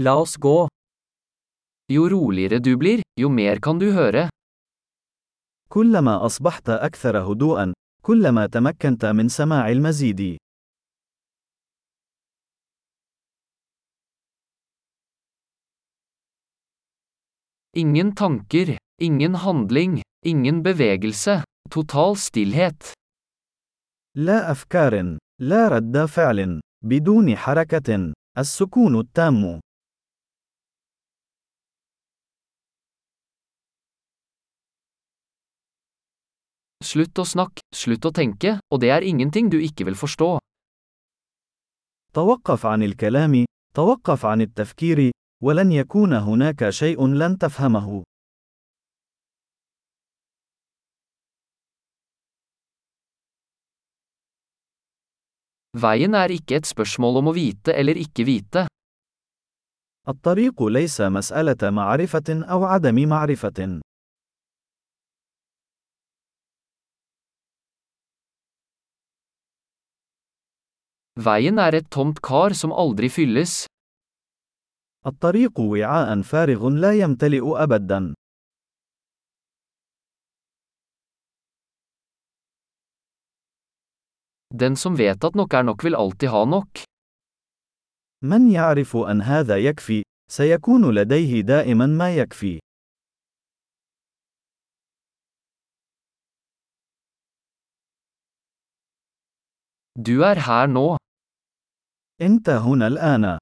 La oss gå. Jo roligere du blir, jo mer kan du høre. كلما أصبحت أكثر هدوءا، كلما تمكنت من سماع المزيد. Ingen tanker, ingen handling, ingen bevegelse, total stillhet. لا أفكار، لا رد فعل، بدون حركة، السكون التام. Slutt å snakke, slutt å tenke, og det er ingenting du ikke vil forstå. توقف عن الكلام، توقف عن التفكير، ولن يكون هناك شيء لن تفهمه. Veien er ikke et spørsmål om å vite eller ikke vite. الطريق ليس مسألة معرفة أو عدم معرفة. Veien er et tomt kar som aldri fylles. الطريق وعاء فارغ لا يمتلئ أبدا. Den som vet at nok er nok vil alltid ha nok. من يعرف أن هذا يكفي، سيكون لديه دائما ما يكفي. Du er her nå. أنت هنا الآن.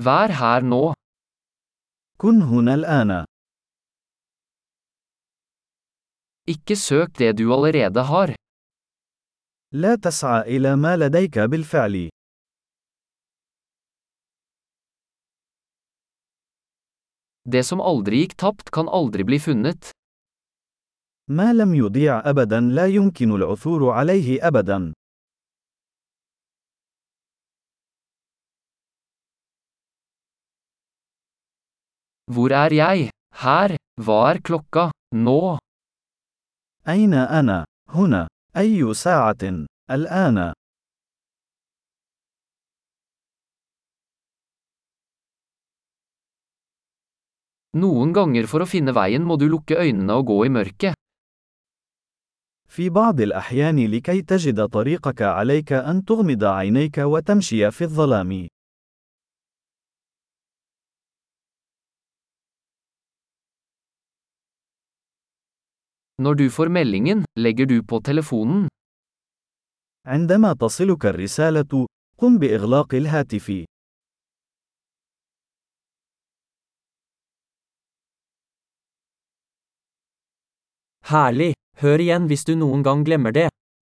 Vær her nå. كن هنا الآن. Ikke søk det du allerede har. لا تسعى إلى ما لديك بالفعل. Det som aldri gikk tapt kan aldri bli funnet. ما لم يضيع أبدا لا يمكن العثور عليه أبدا. Hvor er jeg? Her. Hva er klokka? Nå. أين أنا؟ هنا. أي ساعة؟ الآن. Noen ganger for å finne veien må du lukke øynene og gå i mørket. في بعض الأحيان لكي تجد طريقك عليك أن تغمض عينيك وتمشي في الظلام. Når du får meldingen, legger du på telefonen. عندما تصلك الرسالة، قم بإغلاق الهاتف. Herlig! Hør igjen hvis du noen gang glemmer det.